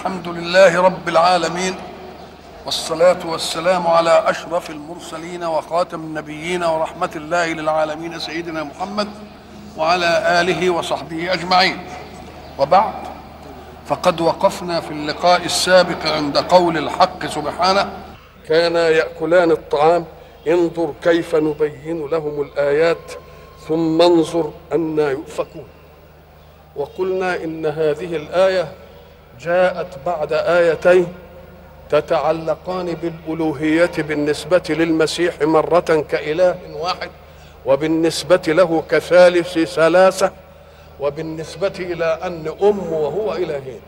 الحمد لله رب العالمين والصلاة والسلام على أشرف المرسلين وخاتم النبيين ورحمة الله للعالمين سيدنا محمد وعلى آله وصحبه أجمعين. وبعد فقد وقفنا في اللقاء السابق عند قول الحق سبحانه كانا يأكلان الطعام انظر كيف نبين لهم الآيات ثم انظر أنا يؤفكون. وقلنا إن هذه الآية جاءت بعد آيتين تتعلقان بالألوهية بالنسبة للمسيح مرة كإله واحد وبالنسبة له كثالث ثلاثة وبالنسبة إلى أن أم وهو إلهين.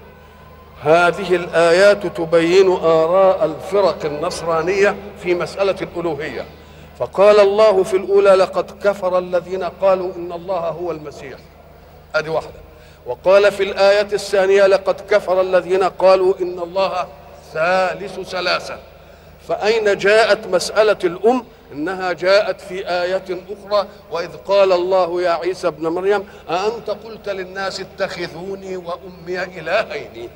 هذه الآيات تبين آراء الفرق النصرانية في مسألة الألوهية. فقال الله في الأولى لقد كفر الذين قالوا إن الله هو المسيح. أدي واحدة. وقال في الآية الثانية لقد كفر الذين قالوا إن الله ثالث ثلاثة. فأين جاءت مسألة الأم؟ إنها جاءت في آية أخرى وإذ قال الله يا عيسى ابن مريم أأنت قلت للناس اتخذوني وأمي إلهين؟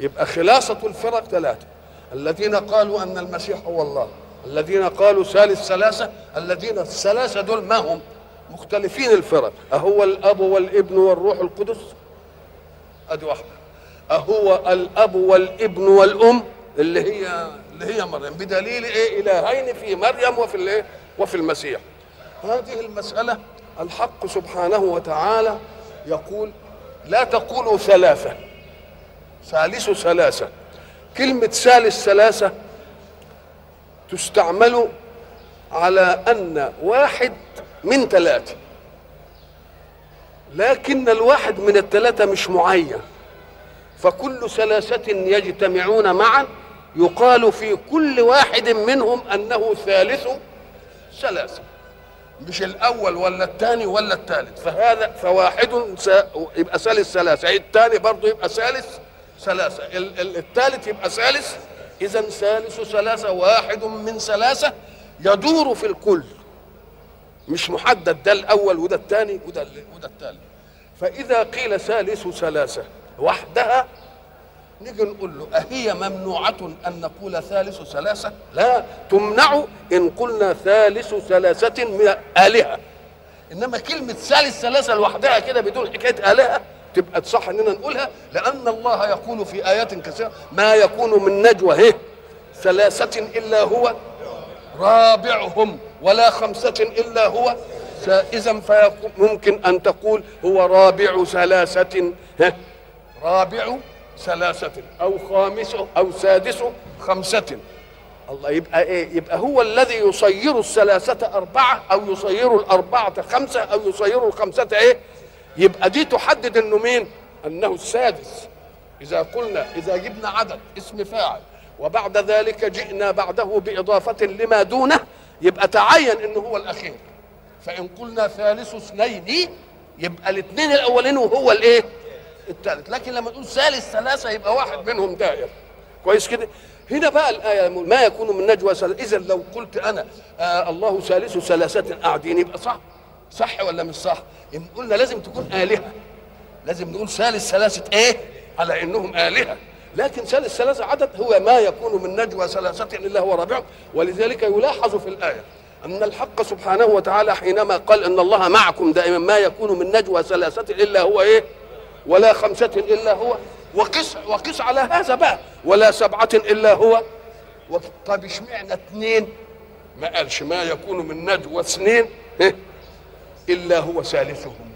يبقى خلاصة الفرق ثلاثة. الذين قالوا أن المسيح هو الله الذين قالوا ثالث ثلاثة الذين الثلاثة دول ما هم؟ مختلفين الفرق. أهو الأب والابن والروح القدس؟ أدي واحدة. أهو الأب والابن والأم اللي هي اللي هي مريم. بدليل إيه؟ إلهين في مريم وفي الإيه وفي المسيح. هذه المسألة الحق سبحانه وتعالى يقول لا تقولوا ثلاثة. ثالث ثلاثة. كلمة ثالث ثلاثة تستعمل على أن واحد من ثلاثة. لكن الواحد من الثلاثة مش معين. فكل ثلاثة يجتمعون معا. يقال في كل واحد منهم أنه ثالث ثلاثة. مش الأول ولا الثاني ولا الثالث. فهذا فواحد يبقى ثالث ثلاثة. الثاني برضه يبقى ثالث ثلاثة. الثالث يبقى ثالث. إذا ثالث ثلاثة واحد من ثلاثة يدور في الكل. مش محدد ده الأول وده الثاني وده وده الثالث. فإذا قيل ثالث ثلاثة وحدها نيجي نقول له أهي ممنوعة أن نقول ثالث ثلاثة؟ لا تمنع إن قلنا ثالث ثلاثة من آلهة. إنما كلمة ثالث ثلاثة لوحدها كده بدون حكاية آلهة تبقى تصح إننا نقولها لأن الله يقول في آيات كثيرة ما يكون من نجوى هي ثلاثة إلا هو رابعهم. ولا خمسة إلا هو إذا فممكن أن تقول هو رابع ثلاثة رابع ثلاثة أو خامس أو سادس خمسة الله يبقى إيه؟ يبقى هو الذي يصير الثلاثة أربعة أو يصير الأربعة خمسة أو يصير الخمسة إيه؟ يبقى دي تحدد إنه مين؟ أنه السادس إذا قلنا إذا جبنا عدد اسم فاعل وبعد ذلك جئنا بعده بإضافة لما دونه يبقى تعين إنه هو الأخير. فإن قلنا ثالث اثنين يبقى الاثنين الأولين وهو الإيه؟ الثالث. لكن لما نقول ثالث ثلاثة يبقى واحد منهم دائر. كويس كده؟ هنا بقى الآية ما يكون من نجوى إذا لو قلت أنا آه الله ثالث ثلاثة قاعدين يبقى صح. صح ولا مش صح؟ إن قلنا لازم تكون آلهة. لازم نقول ثالث ثلاثة إيه؟ على إنهم آلهة. لكن ثالث ثلاثة عدد هو ما يكون من نجوى ثلاثة إلا هو رابعهم. ولذلك يلاحظ في الآية أن الحق سبحانه وتعالى حينما قال أن الله معكم دائما ما يكون من نجوى ثلاثة إلا هو إيه؟ ولا خمسة إلا هو. وقس وقس على هذا بقى. ولا سبعة إلا هو. طب اشمعنى اثنين؟ ما قالش ما يكون من نجوى اثنين إيه؟ إلا هو ثالثهم.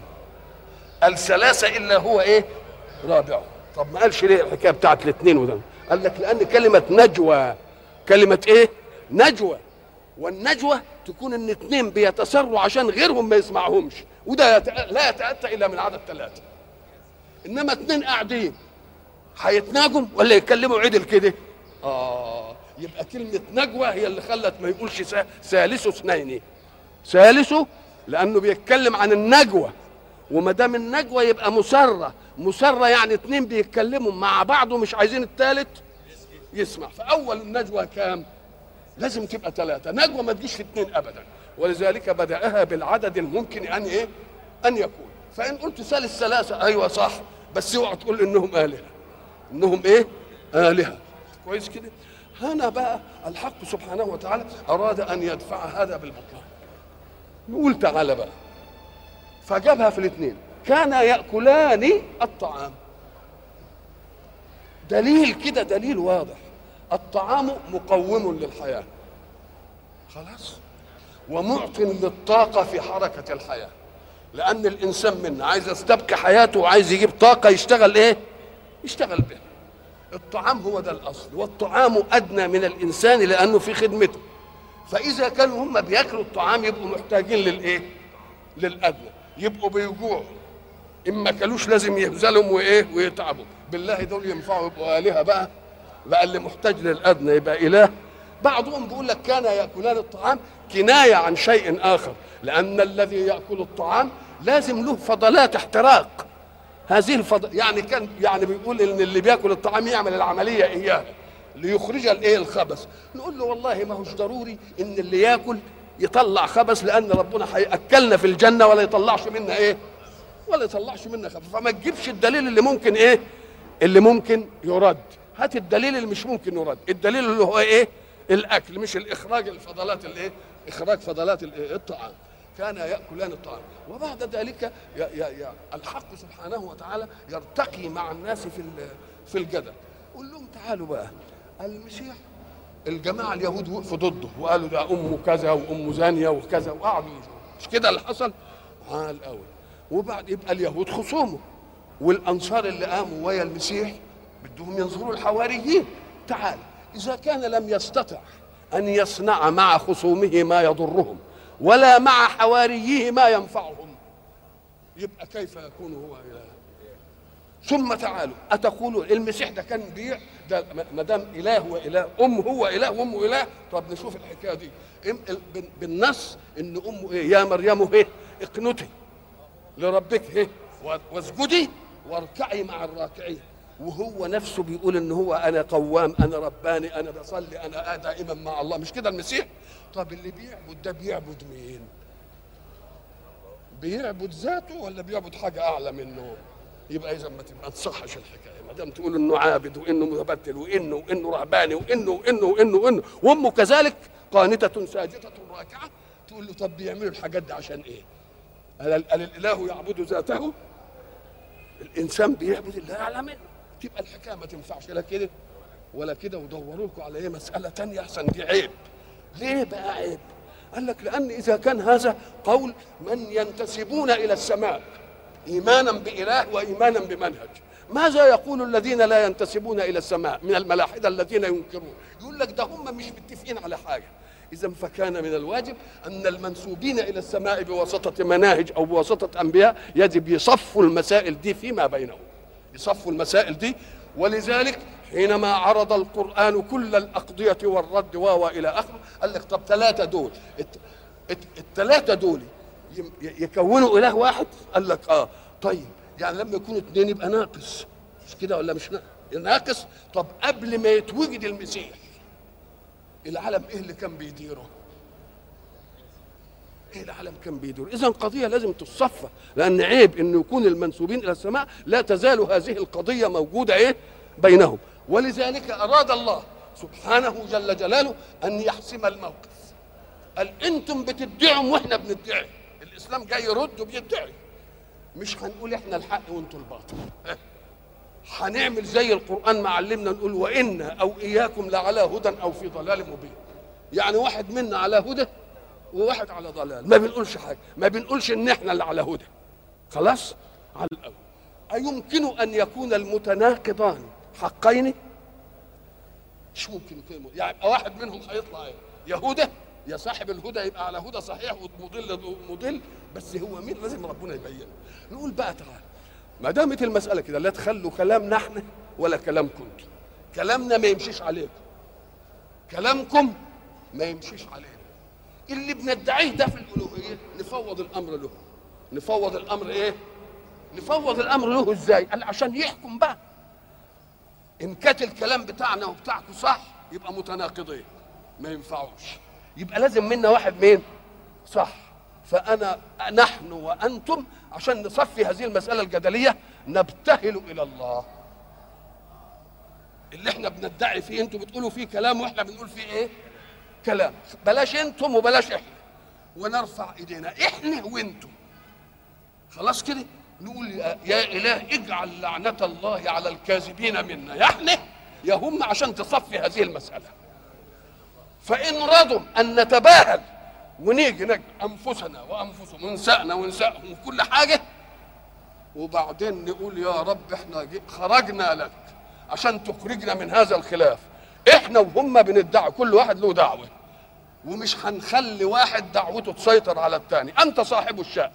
الثلاثة إلا هو إيه؟ رابعهم. طب ما قالش ليه الحكاية بتاعت الاثنين وده قال لك لأن كلمة نجوى كلمة إيه؟ نجوى. والنجوى تكون إن اثنين بيتسروا عشان غيرهم ما يسمعهمش وده. لا يتأتى إلا من عدد ثلاثة. إنما اثنين قاعدين هيتناجوا ولا يتكلموا عدل كده؟ آه يبقى كلمة نجوى هي اللي خلت ما يقولش ثالث اثنين. ثالثه لأنه بيتكلم عن النجوى. وما دام النجوى يبقى مسرة مسرة يعني اتنين بيتكلموا مع بعض ومش عايزين التالت يسمع. فأول النجوى كام؟ لازم تبقى ثلاثة نجوى ما تجيش في اتنين ابدا. ولذلك بدأها بالعدد الممكن أن إيه؟ أن يكون. فإن قلت ثالث ثلاثة أيوه صح. بس اوعى تقول إنهم آلهة. إنهم إيه؟ آلهة. كويس كده؟ هنا بقى الحق سبحانه وتعالى أراد أن يدفع هذا بالبطلان. نقول تعالى بقى. فجابها في الاثنين. كان يأكلان الطعام. دليل كده دليل واضح. الطعام مقوم للحياة. خلاص. ومعط للطاقة في حركة الحياة. لأن الإنسان منا عايز يستبقي حياته وعايز يجيب طاقة يشتغل إيه؟ يشتغل بها الطعام هو ده الأصل. والطعام أدنى من الإنسان لأنه في خدمته. فإذا كانوا هم بياكلوا الطعام يبقوا محتاجين للإيه؟ للأدنى. يبقوا بيجوعوا اما كلوش لازم يهزلهم وإيه ويتعبوا. بالله دول ينفعوا يبقوا آلهة بقى. بقى اللي محتاج للادنى يبقى إله. بعضهم بيقول لك كان يأكلان الطعام كناية عن شيء آخر. لأن الذي يأكل الطعام لازم له فضلات احتراق. هذه الفضل يعني كان يعني بيقول إن اللي بيأكل الطعام يعمل العملية اياها ليخرج الإيه الخبث. نقول له والله ما هوش ضروري إن اللي يأكل يطلع خبث لأن ربنا هياكلنا في الجنة ولا يطلعش منا إيه؟ ولا يطلعش منا خبث. فما تجيبش الدليل اللي ممكن إيه؟ اللي ممكن يرد. هات الدليل اللي مش ممكن يرد. الدليل اللي هو إيه؟ الأكل مش الإخراج الفضلات الايه إخراج فضلات؟ الطعام. كان يأكلان الطعام. وبعد ذلك ي ي ي الحق سبحانه وتعالى يرتقي مع الناس في في الجدل. قول لهم تعالوا بقى المسيح الجماعة اليهود وقفوا ضده وقالوا ده أمه كذا وامه زانية وكذا وقعدوا مش كده اللي حصل؟ عال قوي وبعد يبقى اليهود خصومه. والأنصار اللي قاموا ويا المسيح بدهم ينظروا الحواريين تعال إذا كان لم يستطع أن يصنع مع خصومه ما يضرهم ولا مع حواريه ما ينفعهم يبقى كيف يكون هو إله؟ ثم تعالوا. اتقولوا المسيح ده كان بيع ده ما دام إله وإله أم هو إله وامه إله طب نشوف الحكاية دي. بالنص إن امه إيه؟ يا مريم إيه؟ اقنتي لربك إيه؟ واسجدي واركعي مع الراكعين. وهو نفسه بيقول إن هو أنا قوام أنا رباني أنا بصلي أنا دائما مع الله. مش كده المسيح؟ طب اللي بيعبد ده بيعبد مين؟ بيعبد ذاته ولا بيعبد حاجة أعلى منه؟ يبقى إذا ما تصحش الحكاية. ما دام تقول إنه عابد وإنه متبتل وانه وإنه رهباني وانه وانه وانه وإنه. وأمه كذلك قانتة ساجدة راكعة تقول له طب بيعملوا الحاجات دي عشان إيه؟ قال الإله يعبد ذاته؟ الإنسان بيعبد الله اعلى منه. تبقى الحكاية ما تنفعش لا كده ولا كده ودوروا لكم على إيه؟ مسألة تانية أحسن. دي عيب. ليه بقى عيب؟ قال لك لأن إذا كان هذا قول من ينتسبون إلى السماء. إيمانا بإله وإيمانا بمنهج. ماذا يقول الذين لا ينتسبون إلى السماء من الملاحدة الذين ينكرون؟ يقول لك ده هم مش متفقين على حاجة. إذا فكان من الواجب أن المنسوبين إلى السماء بواسطة مناهج أو بواسطة أنبياء يجب يصفوا المسائل دي فيما بينهم. يصفوا المسائل دي. ولذلك حينما عرض القرآن كل الأقضية والرد و إلى آخره قال لك طب ثلاثة دول. الثلاثة دول يكونوا إله واحد؟ قال لك آه. طيب يعني لما يكونوا اثنين يبقى ناقص. مش كده ولا مش ناقص؟ طب قبل ما يتوجد المسيح العالم إيه اللي كان بيديره؟ إيه العالم كان بيدور اذا قضية لازم تصفى لأن عيب انه يكون المنسوبين إلى السماء لا تزال هذه القضية موجودة إيه؟ بينهم. ولذلك أراد الله سبحانه جل جلاله أن يحسم الموقف. قال أنتم بتدعوا وإحنا بندعي. الإسلام جاي يرد وبيدعي مش هنقول إحنا الحق وأنتم الباطل. هنعمل زي القرآن ما علمنا نقول وأنا أو إياكم لعلى هدى أو في ضلال مبين. يعني واحد منا على هدى وواحد على ضلال. ما بنقولش حاجة. ما بنقولش إن إحنا اللي على هدى. خلاص؟ على الأول. أيمكن أن يكون المتناقضان حقين؟ مش ممكن يكون يعني واحد منهم هيطلع إيه؟ يهودة يا صاحب الهدى يبقى على هدى صحيح ومضل مضل بس هو مين؟ لازم ربنا يبين. نقول بقى تعالى ما دامت المسألة كده لا تخلوا كلامنا إحنا ولا كلامكم. كلامنا ما يمشيش عليكم. كلامكم ما يمشيش علينا. اللي بندعيه ده في الألوهية نفوض الأمر له. نفوض الأمر إيه؟ نفوض الأمر له إزاي؟ قال عشان يحكم بقى. إن كانت الكلام بتاعنا وبتاعكم صح يبقى متناقضين. ما ينفعوش. يبقى لازم منا واحد مين؟ صح. فأنا نحن وأنتم عشان نصفي هذه المسألة الجدلية نبتهل إلى الله. اللي إحنا بندعي فيه إنتوا بتقولوا فيه كلام وإحنا بنقول فيه إيه؟ كلام. بلاش إنتم وبلاش إحنا. ونرفع إيدينا. إحنا وإنتم. خلاص كده؟ نقول يا, إله اجعل لعنة الله على الكاذبين منا. يا إحنا يا هم عشان تصفي هذه المسألة. فإن رضوا أن نتباهل ونيجي نجد أنفسنا وانفسهم ونسائنا ونسائهم وكل حاجة وبعدين نقول يا رب إحنا خرجنا لك عشان تخرجنا من هذا الخلاف. إحنا وهم بندعي كل واحد له دعوة. ومش هنخلي واحد دعوته تسيطر على الثاني أنت صاحب الشأن.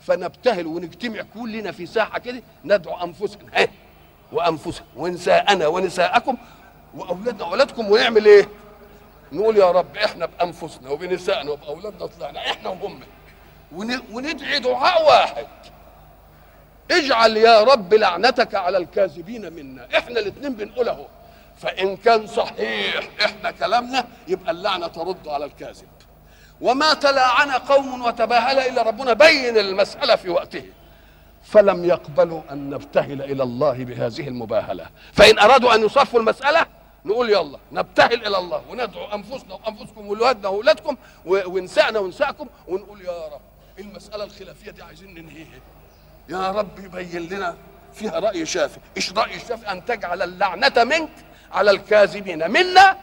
فنبتهل ونجتمع كلنا في ساحة كده ندعو أنفسنا. وأنفسنا ونساءنا ونساءكم وأولادنا وأولادكم ونعمل إيه؟ نقول يا رب إحنا بأنفسنا وبنسائنا وبأولادنا طلعنا إحنا وهم ون- وندعي دعاء واحد. اجعل يا رب لعنتك على الكاذبين منا. إحنا الاثنين بنقول أهو. فإن كان صحيح إحنا كلامنا يبقى اللعنة ترد على الكاذب. وما تلاعن قوم وتباهل إلا ربنا بين المسألة في وقته. فلم يقبلوا أن نبتهل إلى الله بهذه المباهلة. فإن أرادوا أن يصفوا المسألة نقول يلا نبتهل إلى الله وندعو أنفسنا وأنفسكم واولادنا واولادكم ونسائنا ونسائكم ونقول يا رب المسألة الخلافية دي عايزين ننهيها؟ يا رب يبين لنا فيها رأي شافي. إيش رأي الشافي أن تجعل اللعنة منك على الكاذبين منا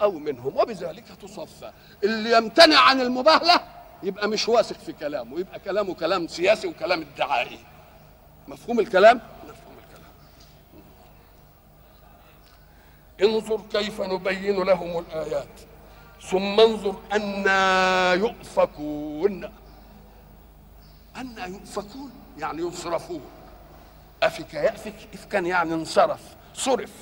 أو منهم وبذلك تصفى. اللي يمتنع عن المباهلة يبقى مش واثق في كلامه يبقى كلامه كلام سياسي وكلام ادعائي. مفهوم الكلام؟ انظر كيف نبين لهم الآيات. ثم انظر أنا يؤفكون. أنا يؤفكون يعني يصرفون أفك يأفك؟ إفكا يعني انصرف صرف.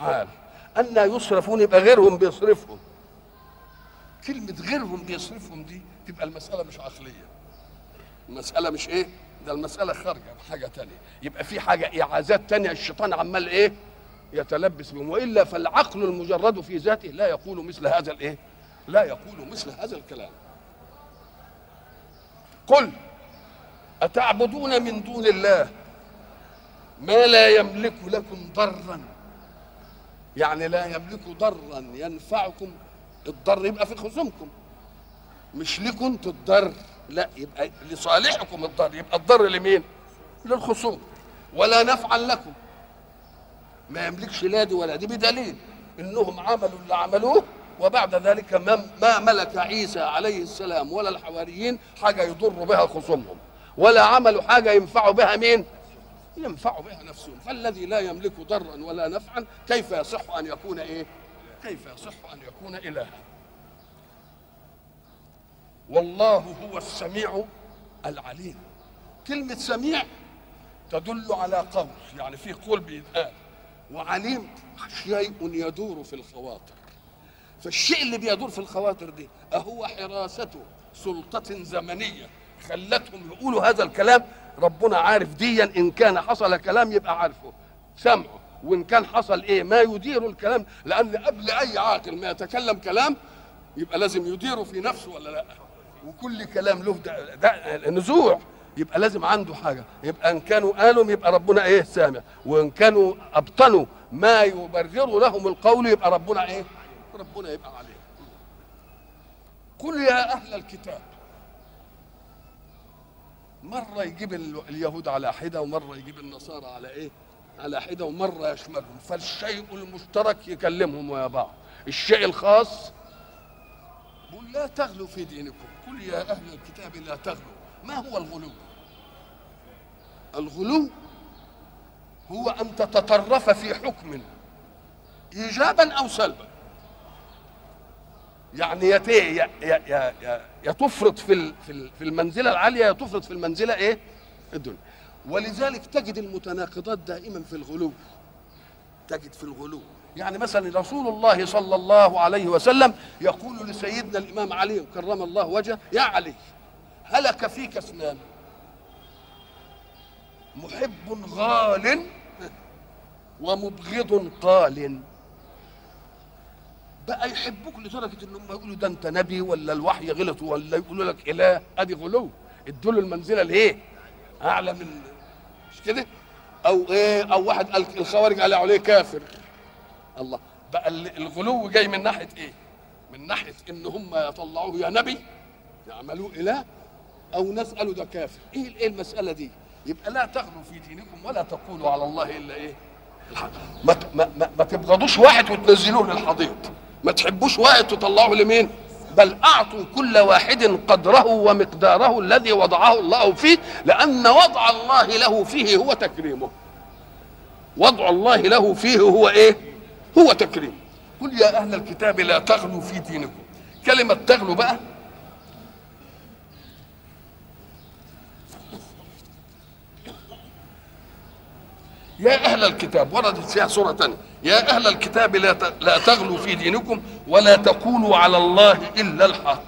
عال. أنا يصرفون يبقى غيرهم بيصرفهم. كلمة غيرهم بيصرفهم دي تبقى المسألة مش عقلية. المسألة مش إيه؟ ده المسألة خارجة حاجة تانية. يبقى في حاجة إعازات تانية الشيطان عمال إيه؟ يتلبس بهم وإلا فالعقل المجرد في ذاته لا يقول مثل هذا الإيه؟ لا يقول مثل هذا الكلام. قل أتعبدون من دون الله ما لا يملك لكم ضرا؟ يعني لا يملك ضرا ينفعكم الضر يبقى في خصومكم. مش لكم أنتوا الضر لا يبقى لصالحكم الضر يبقى الضر لمين؟ للخصوم. ولا نفعا لكم. ما يملكش لا دي ولا دي بدليل إنهم عملوا اللي عملوه وبعد ذلك ما, ملك عيسى عليه السلام ولا الحواريين حاجة يضر بها خصومهم ولا عملوا حاجة ينفعوا بها مين؟ ينفعوا بها نفسهم. فالذي لا يملك ضرا ولا نفعا كيف يصح أن يكون إيه؟ كيف يصح أن يكون إلها؟ والله هو السميع العليم. كلمة سميع تدل على قول يعني في قول بيتقال وعليم شيء يدور في الخواطر. فالشيء اللي بيدور في الخواطر دي أهو حراسة سلطة زمنية خلتهم يقولوا هذا الكلام. ربنا عارف ديا إن كان حصل كلام يبقى عارفه. سمعه وإن كان حصل إيه ما يدير الكلام. لأن قبل أي عاقل ما يتكلم كلام يبقى لازم يديره في نفسه ولا لأ؟ وكل كلام له ده, ده نزوع. يبقى لازم عنده حاجة. يبقى إن كانوا قالوا يبقى ربنا إيه؟ سامع. وإن كانوا أبطنوا ما يبرر لهم القول يبقى ربنا إيه؟ ربنا يبقى عليه. قل يا أهل الكتاب. مرة يجيب ال- اليهود على حدة ومرة يجيب النصارى على إيه؟ على حدة ومرة يشملهم. فالشيء المشترك يكلمهم ويا بعض. الشيء الخاص قل لا تغلوا في دينكم. قل يا أهل الكتاب لا تغلوا. ما هو الغلو؟ الغلو هو أن تتطرف في حكم إيجابا أو سلبا. يعني يا يا يا يا, تفرط في في المنزلة العالية يا تفرط في المنزلة إيه؟ الدنيا. ولذلك تجد المتناقضات دائما في الغلو. تجد في الغلو. يعني مثلا رسول الله صلى الله عليه وسلم يقول لسيدنا الإمام علي كرم الله وجهه يا علي هلك فيك اثنان محب غال ومبغض قال بقى يحبوك لدرجة انهم يقولوا ده أنت نبي ولا الوحي غلط ولا يقولوا لك إله؟ أدي غلو. ادوا له المنزلة الايه؟ اعلى من مش كده؟ أو إيه؟ أو واحد قال الخوارج قال عليه كافر. الله. بقى ال- الغلو جاي من ناحية إيه؟ من ناحية إن هم يطلعوه يا نبي يعملوه إله أو ناس قالوا ده كافر. إيه إيه المسألة دي؟ يبقى لا تغلوا في دينكم ولا تقولوا على الله إلا إيه؟ ما ما, ما, ما تبغضوش واحد وتنزلوه للحضيض ما تحبوش واحد تطلعوه لمين؟ بل أعطوا كل واحد قدره ومقداره الذي وضعه الله فيه لأن وضع الله له فيه هو تكريمه. وضع الله له فيه هو إيه؟ هو تكريم. قل يا أهل الكتاب لا تغلوا في دينكم. كلمة تغلوا بقى يا أهل الكتاب وردت فيها سورة تانية. يا أهل الكتاب لا لا تغلوا في دينكم ولا تقولوا على الله إلا الحق.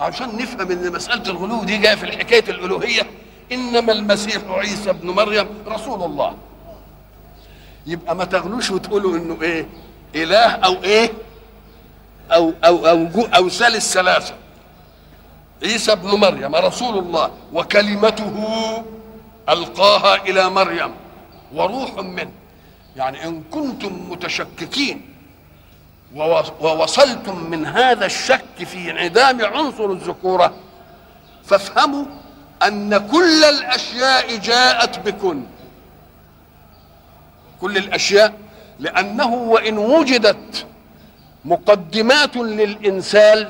عشان نفهم إن مسألة الغلو دي جاية في حكاية الألوهية إنما المسيح عيسى ابن مريم رسول الله. يبقى ما تغلوش وتقولوا إنه إيه إله أو إيه أو أو أو, جو أو ثالث ثلاثة عيسى ابن مريم رسول الله وكلمته ألقاها إلى مريم. وروح منه يعني إن كنتم متشككين ووص- ووصلتم من هذا الشك في انعدام عنصر الذكورة فافهموا أن كل الأشياء جاءت بكن. كل الأشياء لأنه وإن وجدت مقدمات للإنسان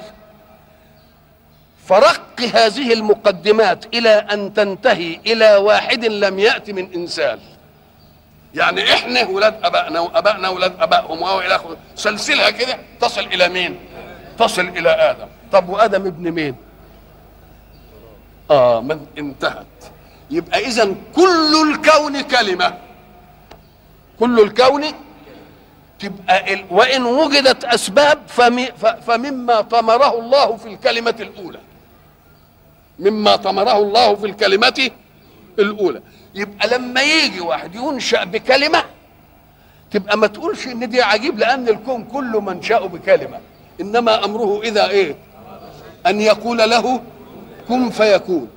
فرق هذه المقدمات إلى أن تنتهي إلى واحد لم يأت من إنسان. يعني إحنا ولاد أبائنا وأبائنا ولاد أبائهم والى آخره. سلسلها كده تصل إلى مين؟ تصل إلى آدم. طب وآدم ابن مين؟ آه من انتهت. يبقى إذا كل الكون كلمة. كل الكون تبقى ال... وإن وجدت أسباب فم... ف... فمما طمره الله في الكلمة الأولى. مما طمره الله في الكلمة الأولى. يبقى لما يجي واحد ينشأ بكلمة تبقى ما تقولش إن دي عجيب لأن الكون كله منشأه بكلمة. إنما أمره إذا إيه؟ أن يقول له كن فيكون.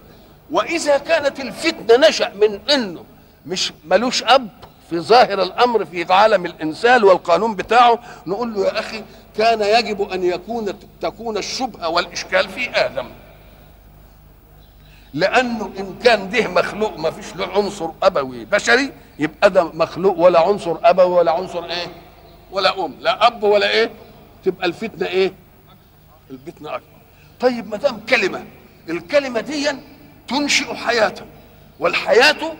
وإذا كانت الفتنة نشأ من إنه مش ملوش أب في ظاهر الأمر في عالم الإنسان والقانون بتاعه نقول له يا أخي كان يجب أن يكون تكون الشبهة والإشكال في آدم. لأنه إن كان ده مخلوق ما فيش له عنصر أبوي بشري يبقى ده مخلوق ولا عنصر أبوي ولا عنصر إيه؟ ولا أم لا أب ولا إيه؟ تبقى الفتنة إيه؟ الفتنة أكبر. طيب ما دام كلمة الكلمة دي تنشئ حياه والحياة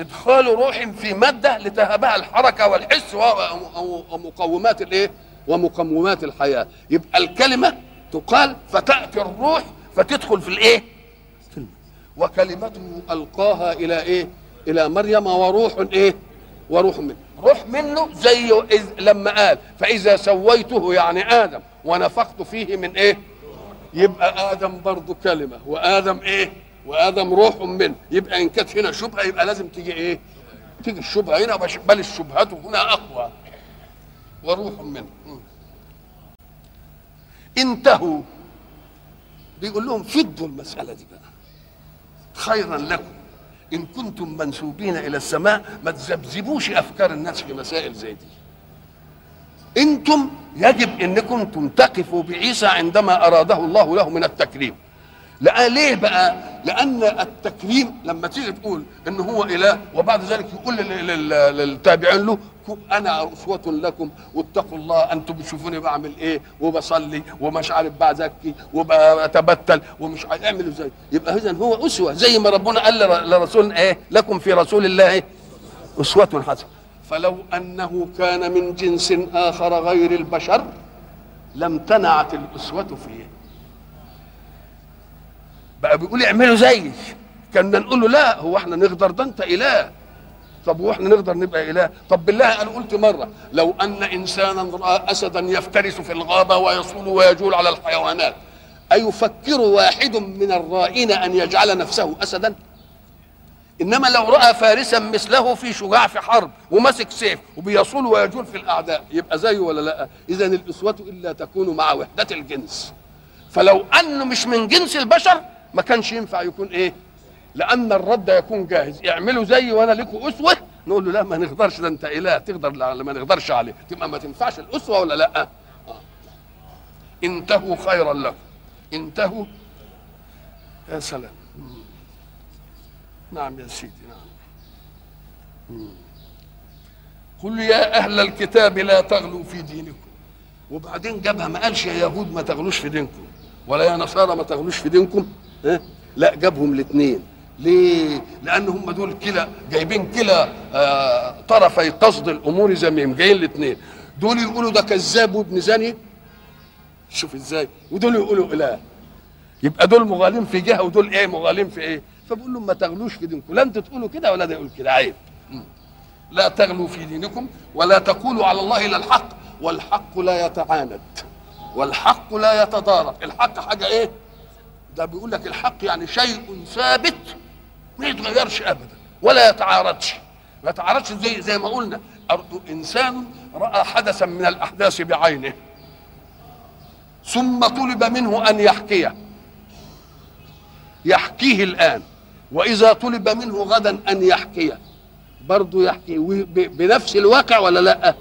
إدخال روح في مادة لتهبها الحركة والحس ومقومات الإيه؟ ومقومات الحياة. يبقى الكلمة تقال فتأتي الروح فتدخل في الإيه؟ وكلمته ألقاها إلى إيه؟ إلى مريم وروح إيه؟ وروح منه. روح منه زي إذ لما قال فإذا سويته يعني آدم ونفخت فيه من إيه؟ يبقى آدم برضه كلمة وآدم إيه؟ وآدم روح منه. يبقى إن كانت هنا شبهة يبقى لازم تيجي إيه؟ تيجي الشبهة هنا بل الشبهات هنا أقوى. وروح منه. انتهوا. بيقول لهم فدوا المسألة دي بقى. خيرا لكم. إن كنتم منسوبين إلى السماء ما تذبذبوش أفكار الناس في مسائل زي دي. إنتم يجب انكم تنتقفوا بعيسى عندما أراده الله له من التكريم. لا ليه بقى؟ لأن التكريم لما تيجي تقول إن هو إله وبعد ذلك يقول لل- لل- للتابعين له أنا أسوة لكم. واتقوا الله أنتم بتشوفوني بعمل إيه؟ وبصلي ومش عارف بزكي وبتبتل ومش عارف اعملوا إزاي. يبقى اذا هو أسوة. زي ما ربنا قال لر- لرسول إيه؟ لكم في رسول الله أسوة حسنة. فلو أنه كان من جنس آخر غير البشر لم تنعت الأسوة فيه. بقى بيقول اعملوا زيي كنا نقول له لا هو إحنا نقدر ده أنت إله. طب وإحنا نقدر نبقى إله؟ طب بالله أنا قلت مرة لو أن إنسانا راى أسدا يفترس في الغابة ويصول ويجول على الحيوانات أيفكر واحد من الرائين أن يجعل نفسه أسدا؟ إنما لو رأى فارسا مثله في شجاع في حرب وماسك سيف وبيصول ويجول في الأعداء يبقى زيه ولا لأ؟ اذا الأسوة إلا تكون مع وحدة الجنس. فلو انه مش من جنس البشر ما كانش ينفع يكون إيه؟ لأن الرد يكون جاهز. اعملوا زي وأنا لكم أسوة. نقول له لا ما نقدرش. ده انت إله تقدر ما نقدرش عليه. تبقى ما تنفعش الأسوة ولا لا؟ آه. انتهوا خيرا لكم. انتهوا. يا سلام. نعم يا سيدي نعم. قل يا أهل الكتاب لا تغلوا في دينكم. وبعدين جابها ما قالش يا يهود ما تغلوش في دينكم. ولا يا نصارى ما تغلوش في دينكم. ها لا جابهم الاثنين ليه؟ لأن هم دول كلا جايبين كلا آه طرفي قصد الأمور زميم جايين الاثنين دول يقولوا ده كذاب وابن زاني؟ شوف إزاي. ودول يقولوا إله. يبقى دول مغالين في جهة ودول إيه؟ مغالين في إيه؟ فبقول لهم ما تغلوش في دينكم. لا أنتوا تقولوا كده ولا ده يقول كده عيب. لا تغلوا في دينكم ولا تقولوا على الله إلا الحق. والحق لا يتعاند. والحق لا يتضارب. الحق حاجة إيه؟ ده بيقول لك الحق يعني شيء ثابت ما يتغيرش ابدا ولا يتعارضش. ما يتعارضش زي زي ما قلنا إنسان رأى حدثا من الأحداث بعينه. ثم طلب منه أن يحكيه. يحكيه الآن. وإذا طلب منه غدا أن يحكيه. برضه يحكي. بنفس الواقع ولا لأ؟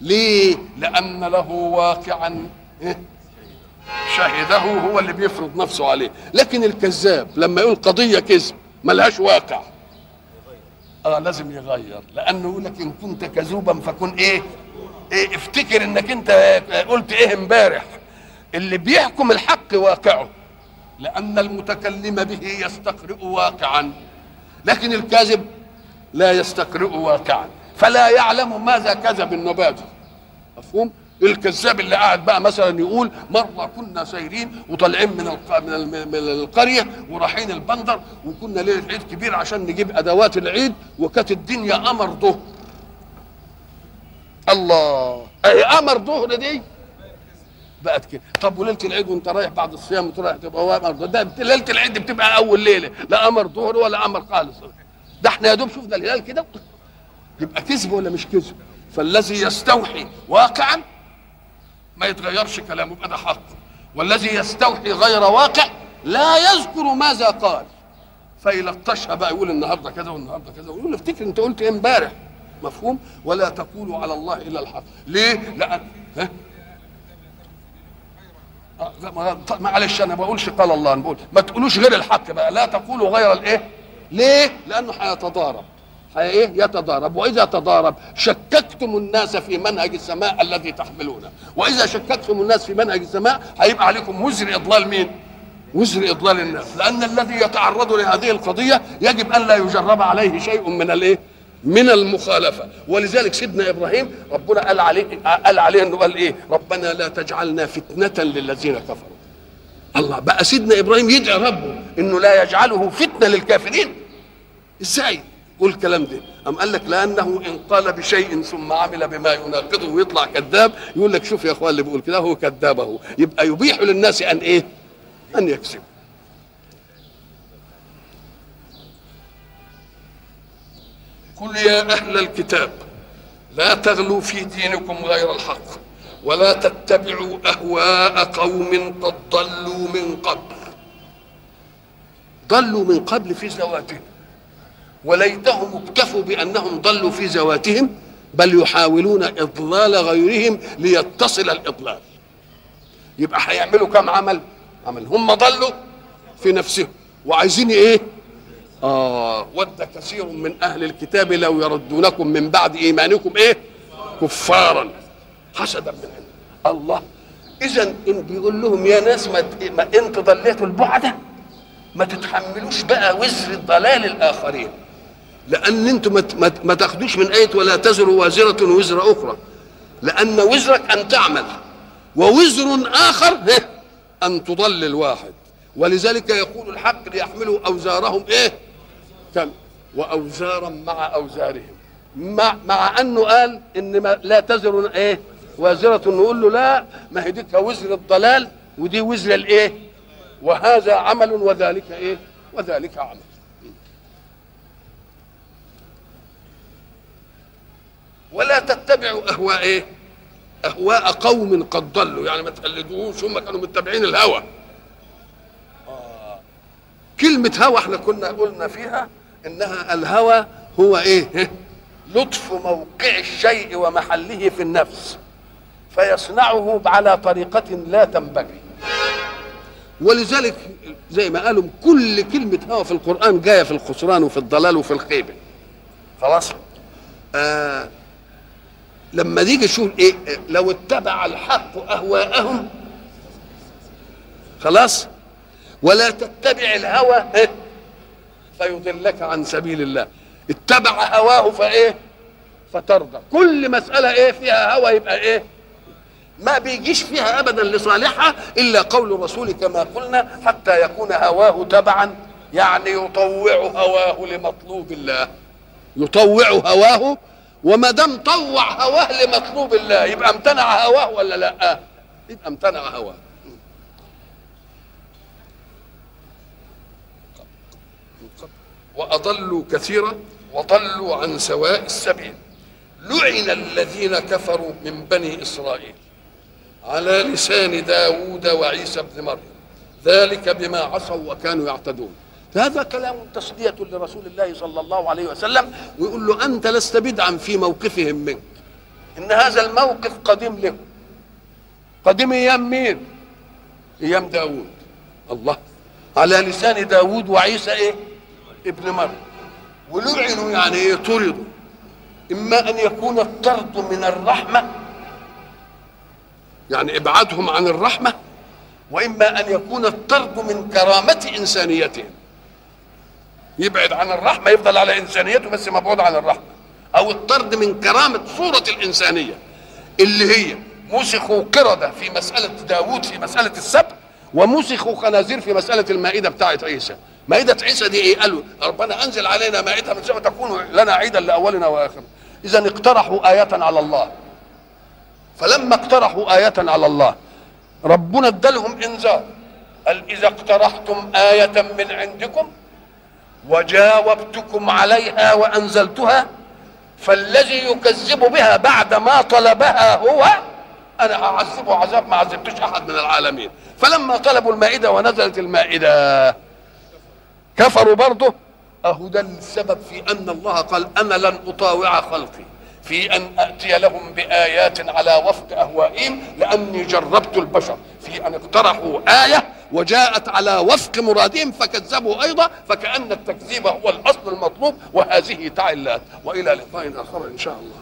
ليه؟ لأن له واقعا شهده هو اللي بيفرض نفسه عليه. لكن الكذاب لما يقول قضية كذب ملهاش واقع. آه لازم يغير. لأنه يقول لك إن كنت كذوبا فكن إيه؟ إيه افتكر إنك أنت قلت إيه امبارح؟ اللي بيحكم الحق واقعه. لأن المتكلم به يستقرئ واقعا. لكن الكاذب لا يستقرئ واقعا. فلا يعلم ماذا كذب النباتي مفهوم؟ الكذاب اللي قاعد بقى مثلا يقول مرة كنا سايرين وطالعين من. من, ال... من القرية ورايحين البندر وكنا ليلة عيد كبير عشان نجيب أدوات العيد وكانت الدنيا قمر ظهر الله! أي قمر ظهر دي؟ بقت كده. طب وليلة العيد وانت رايح بعد الصيام وتروح تبقى قمر ده ليلة العيد بتبقى أول ليلة. لا قمر ظهر ولا قمر خالص. ده إحنا يا دوب شفنا الهلال كده. يبقى كذب ولا مش كذب؟ فالذي يستوحي واقعا ما يتغيرش كلامه يبقى ده حق. والذي يستوحي غير واقع لا يذكر ماذا قال. فيلطشها بقى يقول النهارده كذا والنهاردة كذا ويقول افتكر انت قلت إيه امبارح. مفهوم؟ ولا تقولوا على الله إلا الحق. ليه؟ لأن ها؟ معلش أنا ما بقولش قال الله أنا بقول ما تقولوش غير الحق بقى. لا تقولوا غير الإيه؟ ليه؟ لأنه هيتضارب. إيه يتضارب. وإذا تضارب شككتم الناس في منهج السماء الذي تحملونه وإذا شككتم الناس في منهج السماء هيبقى عليكم وزر إضلال مين؟ وزر إضلال الناس. لأن الذي يتعرض لهذه القضية يجب أن لا يجرب عليه شيء من الإيه؟ من المخالفة. ولذلك سيدنا إبراهيم ربنا قال عليه قال عليه إنه قال إيه؟ ربنا لا تجعلنا فتنة للذين كفروا. الله بقى سيدنا إبراهيم يدعي ربه إنه لا يجعله فتنة للكافرين. إزاي؟ قول الكلام ده. أم قال لك لأنه إن قال بشيء ثم عمل بما يناقضه ويطلع كذاب يقول لك شوف يا أخوان اللي بيقول كده هو كذاب أهو. يبقى يبيح للناس أن إيه؟ أن يكذب. قل يا أهل الكتاب لا تغلوا في دينكم غير الحق ولا تتبعوا أهواء قوم قد ضلوا من قبل. ضلوا من قبل في ذواتهم وليتهم اكتفوا بأنهم ضلوا في ذواتهم بل يحاولون إضلال غيرهم ليتصل الإضلال. يبقى هيعملوا كم عمل؟ عمل هم ضلوا في نفسهم. وعايزين إيه؟ آه ود كثير من أهل الكتاب لو يردونكم من بعد إيمانكم إيه؟ كفارا حسدا من عند الله إذا إن بيقول لهم يا ناس ما, أنت ضليتوا البعده ما تتحملوش بقى وزر ضلال الآخرين. لأن أنتم ما, تاخدوش من آية ولا تزر وازرة وزر أخرى. لأن وزرك أن تعمل ووزر آخر أن تضلل واحد ولذلك يقول الحق ليحملوا أوزارهم إيه؟ كم؟ وأوزارا مع أوزارهم. مع, مع أنه قال إن ما لا تزر إيه؟ وازرة نقول له لا ما هي دي وزر الضلال ودي وزر الإيه؟ وهذا عمل وذلك إيه؟ وذلك عمل. ولا تتبعوا أهواء إيه؟ أهواء قوم قد ضلوا يعني ما تقلدوهوش هم كانوا متبعين الهوى. كلمة هوى إحنا كنا قلنا فيها إنها الهوى هو إيه؟ لطف موقع الشيء ومحله في النفس فيصنعه على طريقة لا تنبغي. ولذلك زي ما قالوا كل كلمة هوى في القرآن جاية في الخسران وفي الضلال وفي الخيبة. خلاص؟ آه لما نيجي نشوف إيه لو اتبع الحق أهواءهم خلاص؟ ولا تتبع الهوى إيه؟ فيضلك عن سبيل الله. اتبع هواه فإيه فترضى. كل مسألة إيه فيها هوى يبقى إيه ما بيجيش فيها ابدا لصالحها إلا قول الرسول كما قلنا حتى يكون هواه تبعا يعني يطوع هواه لمطلوب الله. يطوع هواه وما دام طوع هواه لمطلوب الله يبقى امتنع هواه ولا لا؟ يبقى امتنع هواه. وأضلوا كثيرا وضلوا عن سواء السبيل. لعن الذين كفروا من بني إسرائيل على لسان داود وعيسى بن مريم. ذلك بما عصوا وكانوا يعتدون. هذا كلام تسلية لرسول الله صلى الله عليه وسلم ويقول له أنت لست بدعا في موقفهم منك. إن هذا الموقف قديم له قديم أيام مين؟ أيام داود الله. على لسان داود وعيسى إيه؟ ابن مريم. ولعنوا يعني إيه طردوا. إما أن يكون الطرد من الرحمة يعني إبعادهم عن الرحمة وإما أن يكون الطرد من كرامة إنسانيتهم. يبعد عن الرحمة يفضل على انسانيته بس مبعود عن الرحمة. أو الطرد من كرامة صورة الإنسانية اللي هي مسخوا قردة في مسألة داوود في مسألة السبت ومسخوا خنازير في مسألة المائدة بتاعة عيسى. مائدة عيسى دي إيه؟ قالوا ربنا أنزل علينا مائدة من سبت تكون لنا عيدا لأولنا واخرنا إذا اقترحوا آية على الله. فلما اقترحوا آية على الله ربنا ادالهم إنذار. قال إذا اقترحتم آية من عندكم وجاوبتكم عليها وأنزلتها فالذي يكذب بها بعد ما طلبها هو أنا أعذبه عذاب ما عذبتش أحد من العالمين. فلما طلبوا المائدة ونزلت المائدة كفروا برضه. أهو ده السبب في أن الله قال أنا لن أطاوع خلقي في أن اتي لهم بآيات على وفق أهوائهم لأني جربت البشر. في أن اقترحوا آية وجاءت على وفق مرادهم فكذبوا أيضا فكأن التكذيب هو الأصل المطلوب وهذه تعلات وإلى لقاء آخر إن شاء الله.